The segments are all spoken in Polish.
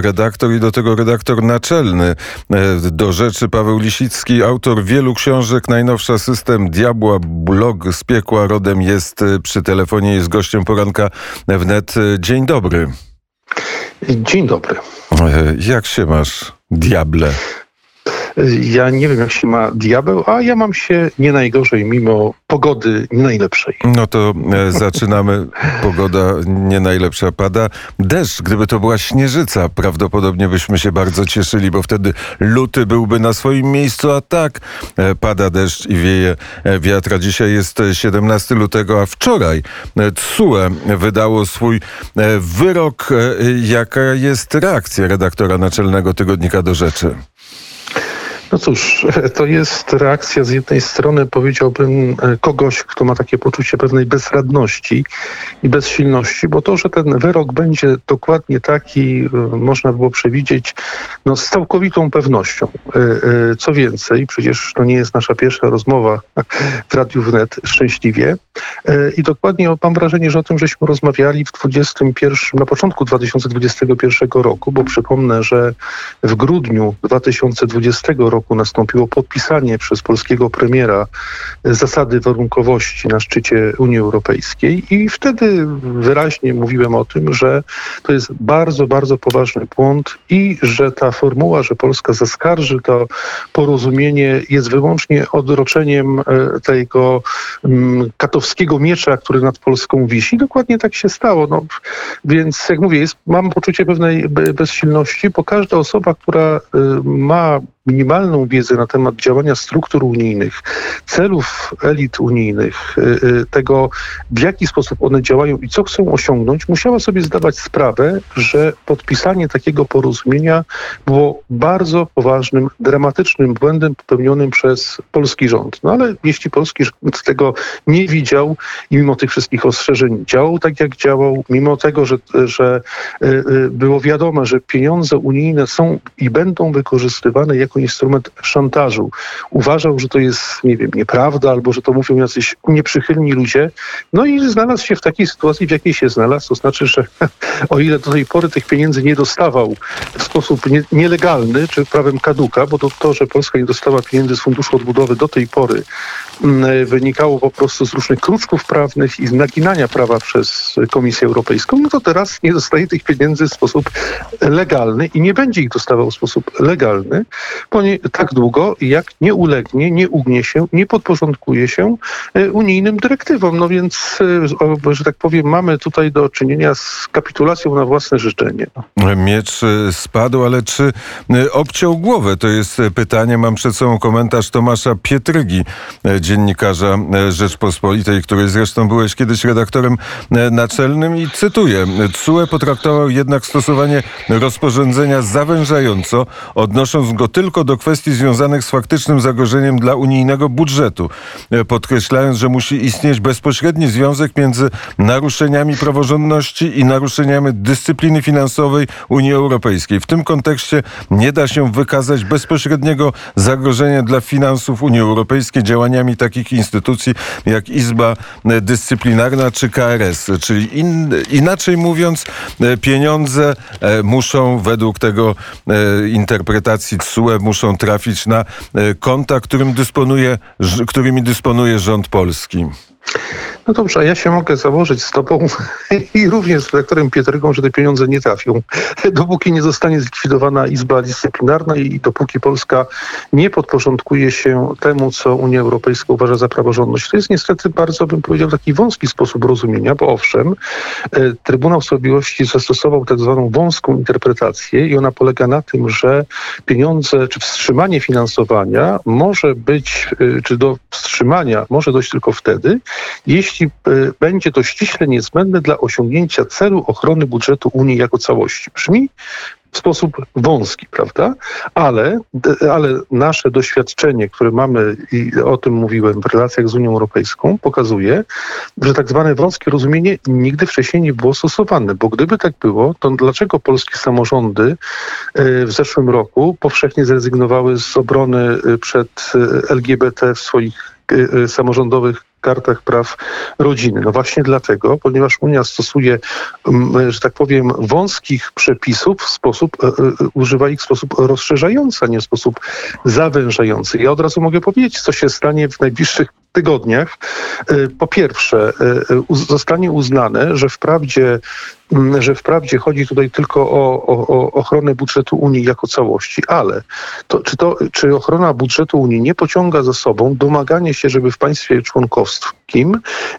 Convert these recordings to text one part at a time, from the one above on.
redaktor i do tego redaktor naczelny. E, do rzeczy Paweł Lisicki, autor wielu książek. Najnowsza system Diabła, blog z piekła rodem jest e, przy telefonie, jest gościem poranka wnet. E, dzień dobry. Dzień dobry. Jak się masz, diable? Ja nie wiem, jak się ma diabeł, a ja mam się nie najgorzej, mimo pogody nie najlepszej. No to e, zaczynamy. Pogoda nie najlepsza pada. Deszcz, gdyby to była śnieżyca, prawdopodobnie byśmy się bardzo cieszyli, bo wtedy luty byłby na swoim miejscu, a tak e, pada deszcz i wieje e, wiatra. Dzisiaj jest 17 lutego, a wczoraj TSUE wydało swój wyrok. Jaka jest reakcja redaktora naczelnego tygodnika do rzeczy? No cóż, to jest reakcja z jednej strony, powiedziałbym, e, kogoś, kto ma takie poczucie pewnej bezradności i bezsilności, bo to, że ten wyrok będzie dokładnie taki, e, można było przewidzieć no, z całkowitą pewnością. E, co więcej, przecież to nie jest nasza pierwsza rozmowa w Radiu Wnet, szczęśliwie. I dokładnie mam wrażenie, że o tym żeśmy rozmawiali w 21, na początku 2021 roku, bo przypomnę, że w grudniu 2020 roku roku nastąpiło podpisanie przez polskiego premiera zasady warunkowości na szczycie Unii Europejskiej i wtedy wyraźnie mówiłem o tym, że to jest bardzo, bardzo poważny błąd i że ta formuła, że Polska zaskarży to porozumienie jest wyłącznie odroczeniem e, tego mm, katowskiego miecza, który nad Polską wisi. Dokładnie tak się stało. No, więc jak mówię, jest, mam poczucie pewnej bezsilności, bo każda osoba, która e, ma minimalną wiedzę na temat działania struktur unijnych, celów elit unijnych, y, y, tego w jaki sposób one działają i co chcą osiągnąć, musiała sobie zdawać sprawę, że podpisanie takiego porozumienia było bardzo poważnym, dramatycznym błędem popełnionym przez polski rząd. No ale jeśli polski rząd tego nie widział i mimo tych wszystkich ostrzeżeń działał tak, jak działał, mimo tego, że, że y, było wiadome, że pieniądze unijne są i będą wykorzystywane jako jako instrument szantażu. Uważał, że to jest, nie wiem, nieprawda, albo że to mówią jacyś nieprzychylni ludzie. No i znalazł się w takiej sytuacji, w jakiej się znalazł. To znaczy, że o ile do tej pory tych pieniędzy nie dostawał w sposób nie, nielegalny, czy prawem kaduka, bo to, to, że Polska nie dostała pieniędzy z Funduszu Odbudowy do tej pory wynikało po prostu z różnych kruczków prawnych i z naginania prawa przez Komisję Europejską, no to teraz nie dostaje tych pieniędzy w sposób legalny i nie będzie ich dostawał w sposób legalny, tak długo, jak nie ulegnie, nie ugnie się, nie podporządkuje się e, unijnym dyrektywom. No więc, e, że tak powiem, mamy tutaj do czynienia z kapitulacją na własne życzenie. Miecz e, spadł, ale czy obciął głowę? To jest pytanie. Mam przed sobą komentarz Tomasza Pietrygi, dziennikarza Rzeczpospolitej, który zresztą byłeś kiedyś redaktorem naczelnym i cytuję. CUE potraktował jednak stosowanie rozporządzenia zawężająco, odnosząc go tylko tylko do kwestii związanych z faktycznym zagrożeniem dla unijnego budżetu, e, podkreślając, że musi istnieć bezpośredni związek między naruszeniami praworządności i naruszeniami dyscypliny finansowej Unii Europejskiej. W tym kontekście nie da się wykazać bezpośredniego zagrożenia dla finansów Unii Europejskiej działaniami takich instytucji jak Izba Dyscyplinarna czy KRS. Czyli in, inaczej mówiąc, e, pieniądze e, muszą według tego interpretacji TSUE muszą trafić na e, konta, którym dysponuje, którymi dysponuje rząd polski. No dobrze, a ja się mogę założyć z tobą i również z redaktorem Pietrygą, że te pieniądze nie trafią. Dopóki nie zostanie zlikwidowana Izba Dyscyplinarna i dopóki Polska nie podporządkuje się temu, co Unia Europejska uważa za praworządność. To jest niestety bardzo, bym powiedział, taki wąski sposób rozumienia, bo owszem, e, Trybunał Sprawiedliwości zastosował tak zwaną wąską interpretację i ona polega na tym, że pieniądze, czy wstrzymanie finansowania może być, e, czy do wstrzymania może dojść tylko wtedy, jeśli e, będzie to ściśle niezbędne dla osiągnięcia celu ochrony budżetu Unii jako całości. Brzmi w sposób wąski, prawda? Ale, ale nasze doświadczenie, które mamy i o tym mówiłem w relacjach z Unią Europejską, pokazuje, że tak zwane wąskie rozumienie nigdy wcześniej nie było stosowane, bo gdyby tak było, to dlaczego polskie samorządy e, w zeszłym roku powszechnie zrezygnowały z obrony e, przed LGBT w swoich samorządowych kartach praw rodziny. No właśnie dlatego, ponieważ Unia stosuje, mm, że tak powiem, wąskich przepisów w sposób, e, e, używa ich w sposób rozszerzający, a nie w sposób zawężający. Ja od razu mogę powiedzieć, co się stanie w najbliższych tygodniach. E, po pierwsze, zostanie uznane, że wprawdzie Mm, że wprawdzie chodzi tutaj tylko o, o, o, ochronę budżetu Unii jako całości, ale to, czy, to, czy ochrona budżetu Unii nie pociąga za sobą domaganie się, żeby w państwie członkowskim most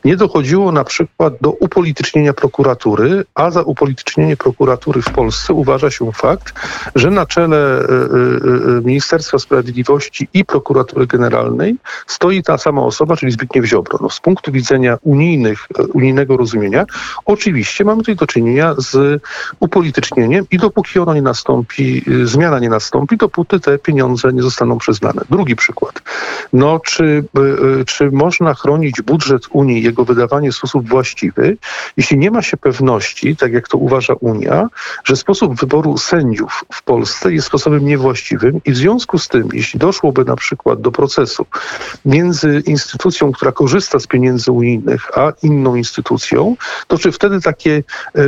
nie dochodziło na przykład do upolitycznienia prokuratury, a za upolitycznienie prokuratury w Polsce uważa się fakt, że na czele y, y, y, Ministerstwa Sprawiedliwości i Prokuratury Generalnej stoi ta sama osoba, czyli Zbigniew Ziobro. No, z punktu widzenia unijnych, unijnego rozumienia, oczywiście mamy tutaj do czynienia z upolitycznieniem i dopóki ono nie nastąpi, zmiana nie nastąpi, dopóty te pieniądze nie zostaną przyznane. Drugi przykład. No, czy, czy można chronić budżet Unii, jego wydawanie w sposób właściwy, jeśli nie ma się pewności, tak jak to uważa Unia, że sposób wyboru sędziów w Polsce jest sposobem niewłaściwym i w związku z tym, jeśli doszłoby na przykład do procesu między instytucją, która korzysta z pieniędzy unijnych, a inną instytucją, to czy wtedy takie Y,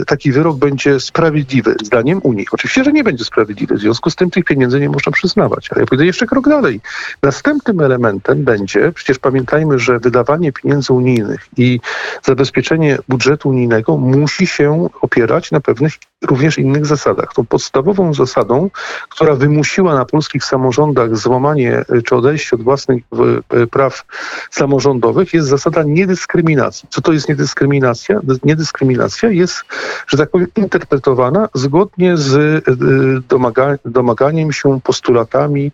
y, taki wyrok będzie sprawiedliwy, zdaniem Unii. Oczywiście, że nie będzie sprawiedliwy, w związku z tym tych pieniędzy nie można przyznawać. Ale ja pójdę jeszcze krok dalej. Następnym elementem będzie, przecież pamiętajmy, że wydawanie pieniędzy unijnych i zabezpieczenie budżetu unijnego musi się opierać na pewnych również innych zasadach. Tą podstawową zasadą, która wymusiła na polskich samorządach złamanie y, czy odejście od własnych praw samorządowych jest zasada niedyskryminacji. Co to jest niedyskryminacja? Niedyskryminacja jest, że tak powiem, interpretowana zgodnie z y, domaga domaganiem się postulatami,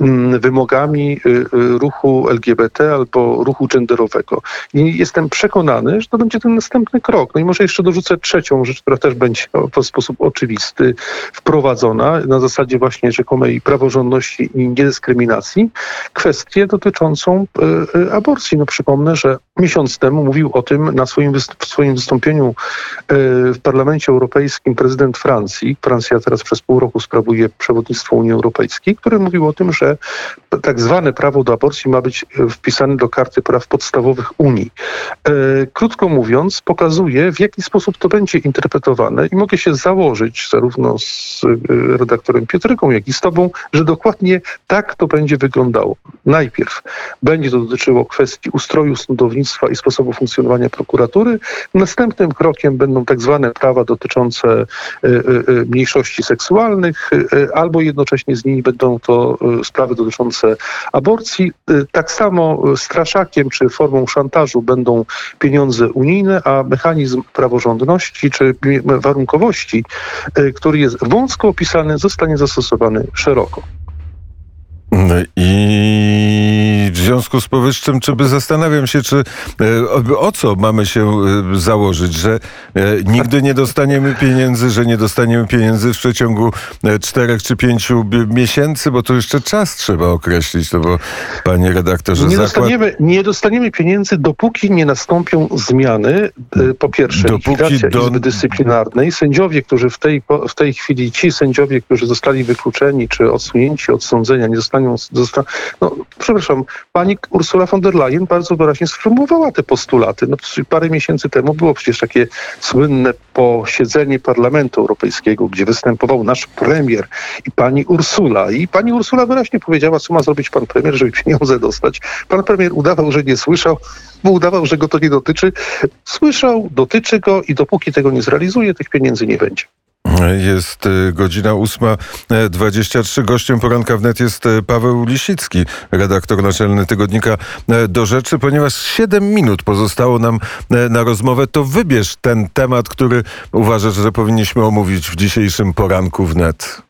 mm, wymogami ruchu LGBT albo ruchu genderowego. I jestem przekonany, że to będzie ten następny krok. No i może jeszcze dorzucę trzecią rzecz, która też będzie sposób oczywisty wprowadzona na zasadzie właśnie rzekomej praworządności i niedyskryminacji, kwestię dotyczącą aborcji. No przypomnę, że miesiąc temu mówił o tym na swoim, w swoim wystąpieniu E, w Parlamencie Europejskim prezydent Francji, Francja teraz przez pół roku sprawuje przewodnictwo Unii Europejskiej, który mówił o tym, że tak zwane prawo do aborcji ma być wpisane do karty praw podstawowych Unii. E, krótko mówiąc, pokazuje, w jaki sposób to będzie interpretowane i mogę się założyć zarówno z e, redaktorem Piotryką, jak i z tobą, że dokładnie tak to będzie wyglądało. Najpierw będzie to dotyczyło kwestii ustroju sądownictwa i sposobu funkcjonowania prokuratury. Następnym krokiem będą tak zwane prawa dotyczące e, e, mniejszości seksualnych, albo jednocześnie z nimi będą to sprawy dotyczące aborcji. Tak samo straszakiem czy formą szantażu będą pieniądze unijne, a mechanizm praworządności czy warunkowości, który jest wąsko opisany, zostanie zastosowany szeroko. I w związku z powyższym, czy by zastanawiam się, czy e, o co mamy się e, założyć, że e, nigdy nie dostaniemy pieniędzy, że nie dostaniemy pieniędzy w przeciągu czterech czy pięciu miesięcy, bo to jeszcze czas trzeba określić, to bo panie redaktorze... Nie, zakład... dostaniemy, nie dostaniemy pieniędzy, dopóki nie nastąpią zmiany. Po pierwsze, dopóki likwidacja do... Izby Dyscyplinarnej. Sędziowie, którzy w tej, w tej chwili, ci sędziowie, którzy zostali wykluczeni czy odsunięci od sądzenia, nie zostaną zostaną, no, przepraszam, pani Ursula von der Leyen bardzo wyraźnie sformułowała te postulaty. No, parę miesięcy temu było przecież takie słynne posiedzenie Parlamentu Europejskiego, gdzie występował nasz premier i pani Ursula. I pani Ursula wyraźnie powiedziała, co ma zrobić pan premier, żeby pieniądze dostać. Pan premier udawał, że nie słyszał, bo udawał, że go to nie dotyczy. Słyszał, dotyczy go i dopóki tego nie zrealizuje, tych pieniędzy nie będzie. Jest y, godzina 8.23. Gościem poranka wnet jest y, Paweł Lisicki, redaktor naczelny tygodnika y, Do Rzeczy. Ponieważ 7 minut pozostało nam na rozmowę, to wybierz ten temat, który uważasz, że powinniśmy omówić w dzisiejszym poranku wnet.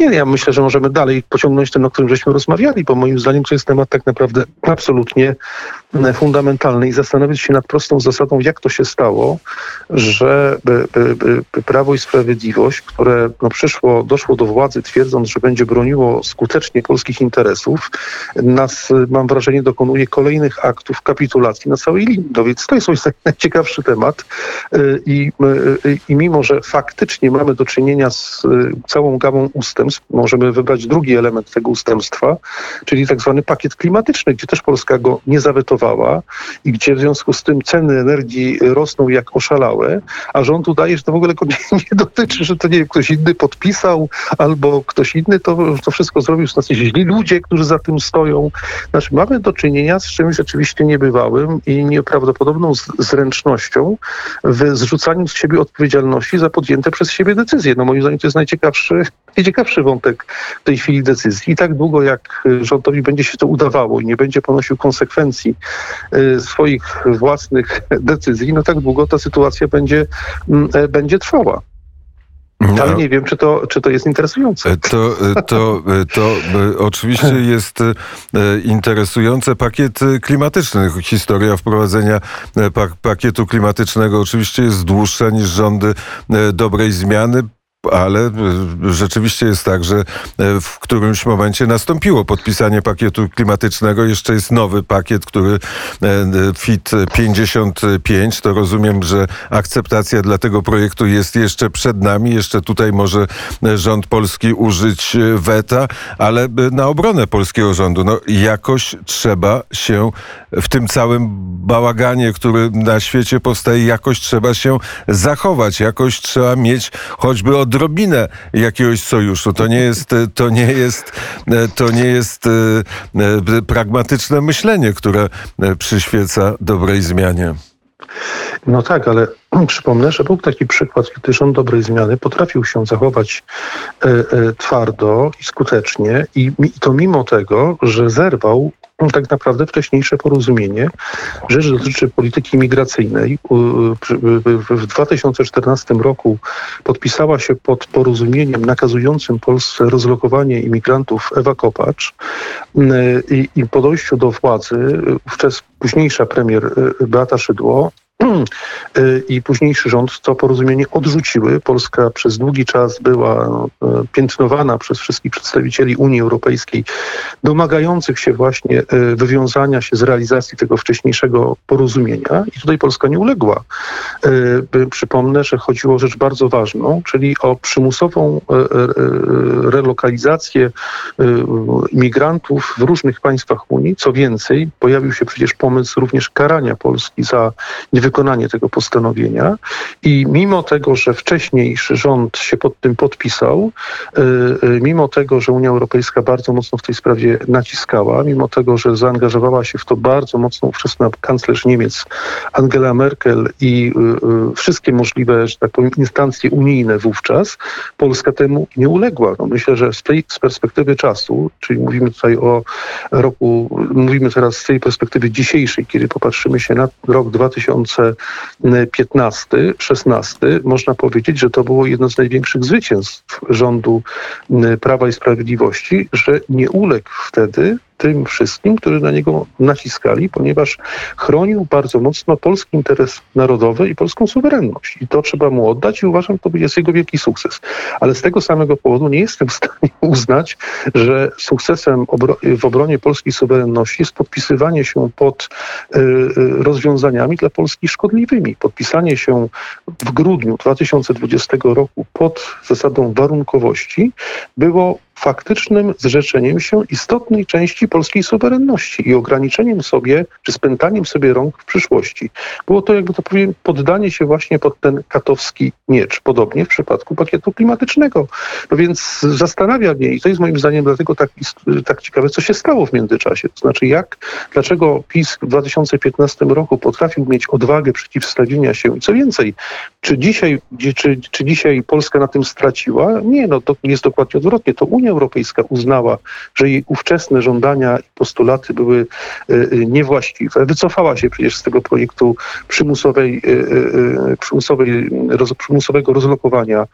Nie, ja myślę, że możemy dalej pociągnąć ten, o którym żeśmy rozmawiali, bo moim zdaniem to jest temat tak naprawdę absolutnie e, fundamentalny i zastanowić się nad prostą zasadą, jak to się stało, że Prawo i Sprawiedliwość, które no, przyszło, doszło do władzy twierdząc, że będzie broniło skutecznie polskich interesów, nas, mam wrażenie, dokonuje kolejnych aktów kapitulacji na całej linii. No więc to jest mój najciekawszy temat e, i, e, i mimo, że faktycznie mamy do czynienia z całą gamą ustępstw. Możemy wybrać drugi element tego ustępstwa, czyli tak zwany pakiet klimatyczny, gdzie też Polska go nie zawetowała i gdzie w związku z tym ceny energii rosną jak oszalałe, a rząd udaje, że to w ogóle go nie, nie dotyczy, że to nie ktoś inny podpisał albo ktoś inny to, to wszystko zrobił. Są tacy źli ludzie, którzy za tym stoją. Znaczy mamy do czynienia z czymś rzeczywiście niebywałym i nieprawdopodobną zręcznością w zrzucaniu z siebie odpowiedzialności za podjęte przez siebie decyzje. No moim zdaniem to jest najciekawszy, najciekawszy wątek w tej chwili decyzji. I tak długo jak rządowi będzie się to udawało i nie będzie ponosił konsekwencji swoich własnych decyzji, no tak długo ta sytuacja będzie, mm, e, będzie trwała. No. Ale nie wiem, czy to, czy to jest interesujące. To, to, to oczywiście jest interesujące. Pakiet klimatyczny, historia wprowadzenia pakietu klimatycznego oczywiście jest dłuższa niż rządy dobrej zmiany ale rzeczywiście jest tak, że e, w którymś momencie nastąpiło podpisanie pakietu klimatycznego. Jeszcze jest nowy pakiet, który e, FIT 55. To rozumiem, że akceptacja dla tego projektu jest jeszcze przed nami. Jeszcze tutaj może e, rząd polski użyć weta, ale na obronę polskiego rządu, no jakoś trzeba się w tym całym bałaganie, który na świecie powstaje, jakoś trzeba się zachować, jakoś trzeba mieć choćby odrobinę jakiegoś sojuszu. To nie jest, to nie jest, to nie jest e, e, pragmatyczne myślenie, które przyświeca dobrej zmianie. No tak, ale przypomnę, że był taki przykład, kiedy rząd dobrej zmiany potrafił się zachować e, e, twardo i skutecznie i to mimo tego, że zerwał tak naprawdę wcześniejsze porozumienie. Rzecz dotyczy polityki migracyjnej. W 2014 roku podpisała się pod porozumieniem nakazującym Polsce rozlokowanie imigrantów Ewa Kopacz i, i po dojściu do władzy wówczas późniejsza premier Beata Szydło Y, i późniejszy rząd to porozumienie odrzuciły. Polska przez długi czas była y, piętnowana przez wszystkich przedstawicieli Unii Europejskiej, domagających się właśnie y, wywiązania się z realizacji tego wcześniejszego porozumienia i tutaj Polska nie uległa. Przypomnę, że chodziło o rzecz bardzo ważną, czyli o przymusową relokalizację imigrantów w różnych państwach Unii. Co więcej, pojawił się przecież pomysł również karania Polski za niewykonanie tego postanowienia i mimo tego, że wcześniejszy rząd się pod tym podpisał, y, y, mimo tego, że Unia Europejska bardzo mocno w tej sprawie naciskała, mimo tego, że zaangażowała się w to bardzo mocno ówczesna kanclerz Niemiec Angela Merkel i y, wszystkie możliwe, że tak powiem, instancje unijne wówczas, Polska temu nie uległa. No myślę, że z tej z perspektywy czasu, czyli mówimy tutaj o roku, mówimy teraz z tej perspektywy dzisiejszej, kiedy popatrzymy się na rok 2000 2015-16 można powiedzieć, że to było jedno z największych zwycięstw rządu Prawa i Sprawiedliwości, że nie uległ wtedy tym wszystkim, którzy na niego naciskali, ponieważ chronił bardzo mocno polski interes narodowy i polską suwerenność. I to trzeba mu oddać i uważam, to jest jego wielki sukces. Ale z tego samego powodu nie jestem w stanie uznać, że sukcesem w obronie polskiej suwerenności jest podpisywanie się pod y, rozwiązaniami dla Polski szkodliwymi. Podpisanie się w grudniu 2020 roku pod zasadą warunkowości było faktycznym zrzeczeniem się istotnej części polskiej suwerenności i ograniczeniem sobie, czy spętaniem sobie rąk w przyszłości. Było to, jakby to powiem, poddanie się właśnie pod ten katowski miecz. Podobnie w przypadku pakietu klimatycznego. No więc zastanawia mnie, i to jest moim zdaniem dlatego tak, tak ciekawe, co się stało w międzyczasie. To znaczy, jak, dlaczego PiS w 2015 roku potrafił mieć odwagę przeciwstawienia się i co więcej, czy dzisiaj, czy, czy dzisiaj Polska na tym straciła? Nie, no to jest dokładnie odwrotnie. To Unia Unia Europejska uznała, że jej ówczesne żądania i postulaty były e, e, niewłaściwe. Wycofała się przecież z tego projektu przymusowej, e, przymusowej, przymusowego rozlokowania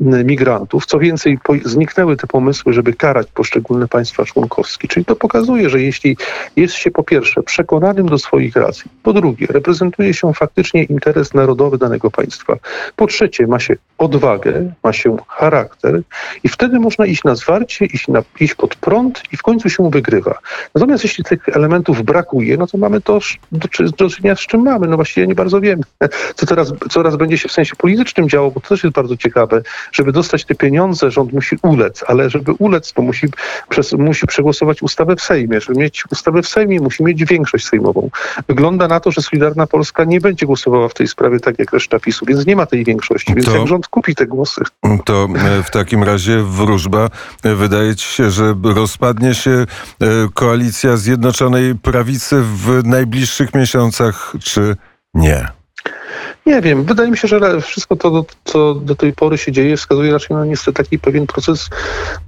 migrantów. Co więcej, zniknęły te pomysły, żeby karać poszczególne państwa członkowskie. Czyli to pokazuje, że jeśli jest się po pierwsze przekonanym do swoich racji, po drugie reprezentuje się faktycznie interes narodowy danego państwa, po trzecie ma się odwagę, ma się charakter i wtedy można iść na zwalczanie iść, na, iść pod prąd i w końcu się wygrywa. Natomiast jeśli tych elementów brakuje, no to mamy to do, do czynienia z czym mamy. No właściwie nie bardzo wiem, co teraz, co teraz będzie się w sensie politycznym działo, bo to też jest bardzo ciekawe. Żeby dostać te pieniądze, rząd musi ulec, ale żeby ulec, to musi, przez, musi przegłosować ustawę w Sejmie. Żeby mieć ustawę w Sejmie, musi mieć większość sejmową. Wygląda na to, że Solidarna Polska nie będzie głosowała w tej sprawie tak jak reszta PiSu, więc nie ma tej większości. Więc To- jak rząd kupi te głosy, To e, w takim razie wróżba wydaje ci się, że rozpadnie się e, koalicja Zjednoczonej Prawicy w najbliższych miesiącach, czy nie? Nie wiem, wydaje mi się, że wszystko to, co do tej pory się dzieje, wskazuje raczej na niestety taki pewien proces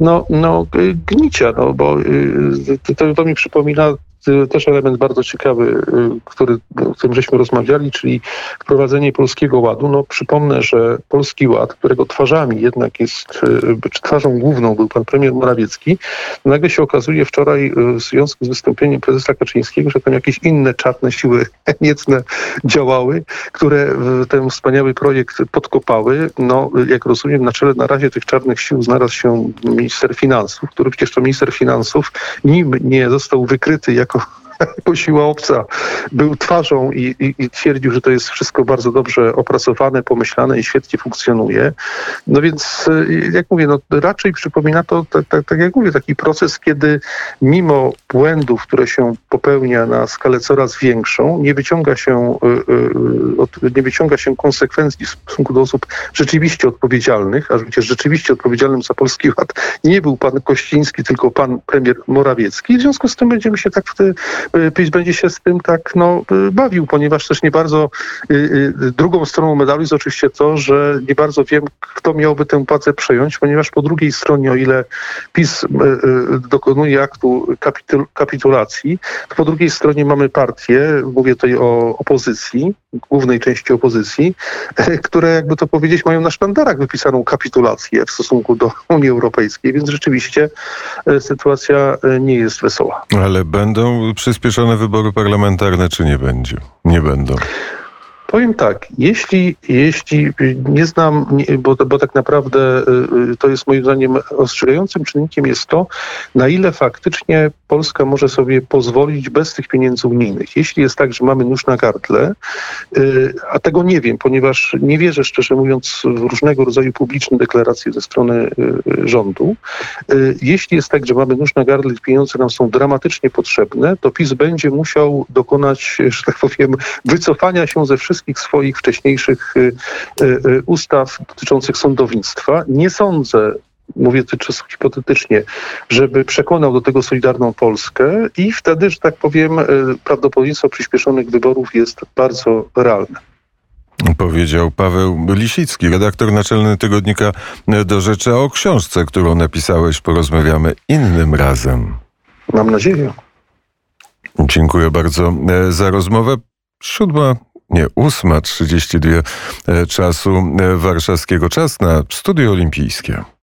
no, no, y, gnicia, no, bo y, to, to mi przypomina y, też element bardzo ciekawy, y, który, o którym żeśmy rozmawiali, czyli wprowadzenie Polskiego Ładu. No, przypomnę, że Polski Ład, którego twarzami jednak jest, czy twarzą główną był pan premier Morawiecki, nagle się okazuje wczoraj y, w związku z wystąpieniem prezesa Kaczyńskiego, że tam jakieś inne czarne siły niecne działały, które ten wspaniały projekt podkopały. No, jak rozumiem, na czele na razie tych czarnych sił znalazł się minister finansów, który przecież to minister finansów, nim nie został wykryty jako Michael. jako siła obca, był twarzą i, i, i twierdził, że to jest wszystko bardzo dobrze opracowane, pomyślane i świetnie funkcjonuje. No więc, y, jak mówię, no raczej przypomina to, tak, tak, tak jak mówię, taki proces, kiedy mimo błędów, które się popełnia na skalę coraz większą, nie wyciąga się, y, y, nie wyciąga się konsekwencji w stosunku do osób rzeczywiście odpowiedzialnych, a przecież rzeczywiście odpowiedzialnym za Polski Ład nie był pan Kościński, tylko pan premier Morawiecki. W związku z tym będziemy się tak w te, PiS będzie się z tym tak no, y, bawił, ponieważ też nie bardzo y, y, drugą stroną medalu jest oczywiście to, że nie bardzo wiem, kto miałby tę płacę przejąć, ponieważ po drugiej stronie, o ile PiS y, y, dokonuje aktu kapitul- kapitulacji, to po drugiej stronie mamy partię, mówię tutaj o opozycji, głównej części opozycji, które jakby to powiedzieć mają na sztandarach wypisaną kapitulację w stosunku do Unii Europejskiej, więc rzeczywiście e, sytuacja e, nie jest wesoła. Ale będą przyspieszone wybory parlamentarne, czy nie będzie? Nie będą. Powiem tak, jeśli, jeśli nie znam, bo, bo tak naprawdę y, y, to jest moim zdaniem ostrzegającym czynnikiem jest to, na ile faktycznie Polska może sobie pozwolić bez tych pieniędzy unijnych. Jeśli jest tak, że mamy nóż na gardle, y, a tego nie wiem, ponieważ nie wierzę szczerze mówiąc w różnego rodzaju publiczne deklaracje ze strony rządu. Jeśli jest tak, że mamy nóż na gardle i pieniądze nam są dramatycznie potrzebne, to PiS będzie musiał dokonać, że tak powiem, wycofania się ze wszystkich swoich wcześniejszych y, y, y, ustaw dotyczących sądownictwa. Nie sądzę, mówię to czysto hipotetycznie, żeby przekonał do tego Solidarną Polskę i wtedy, że tak powiem, prawdopodobieństwo przyspieszonych wyborów jest bardzo realne. Powiedział Paweł Lisicki, redaktor naczelny tygodnika Do Rzeczy, o książce, którą napisałeś, porozmawiamy innym razem. Mam nadzieję. Dziękuję bardzo e, za rozmowę. Siódma, nie, ósma, trzydzieści dwie e, czasu e, warszawskiego. Czas na studio olimpijskie.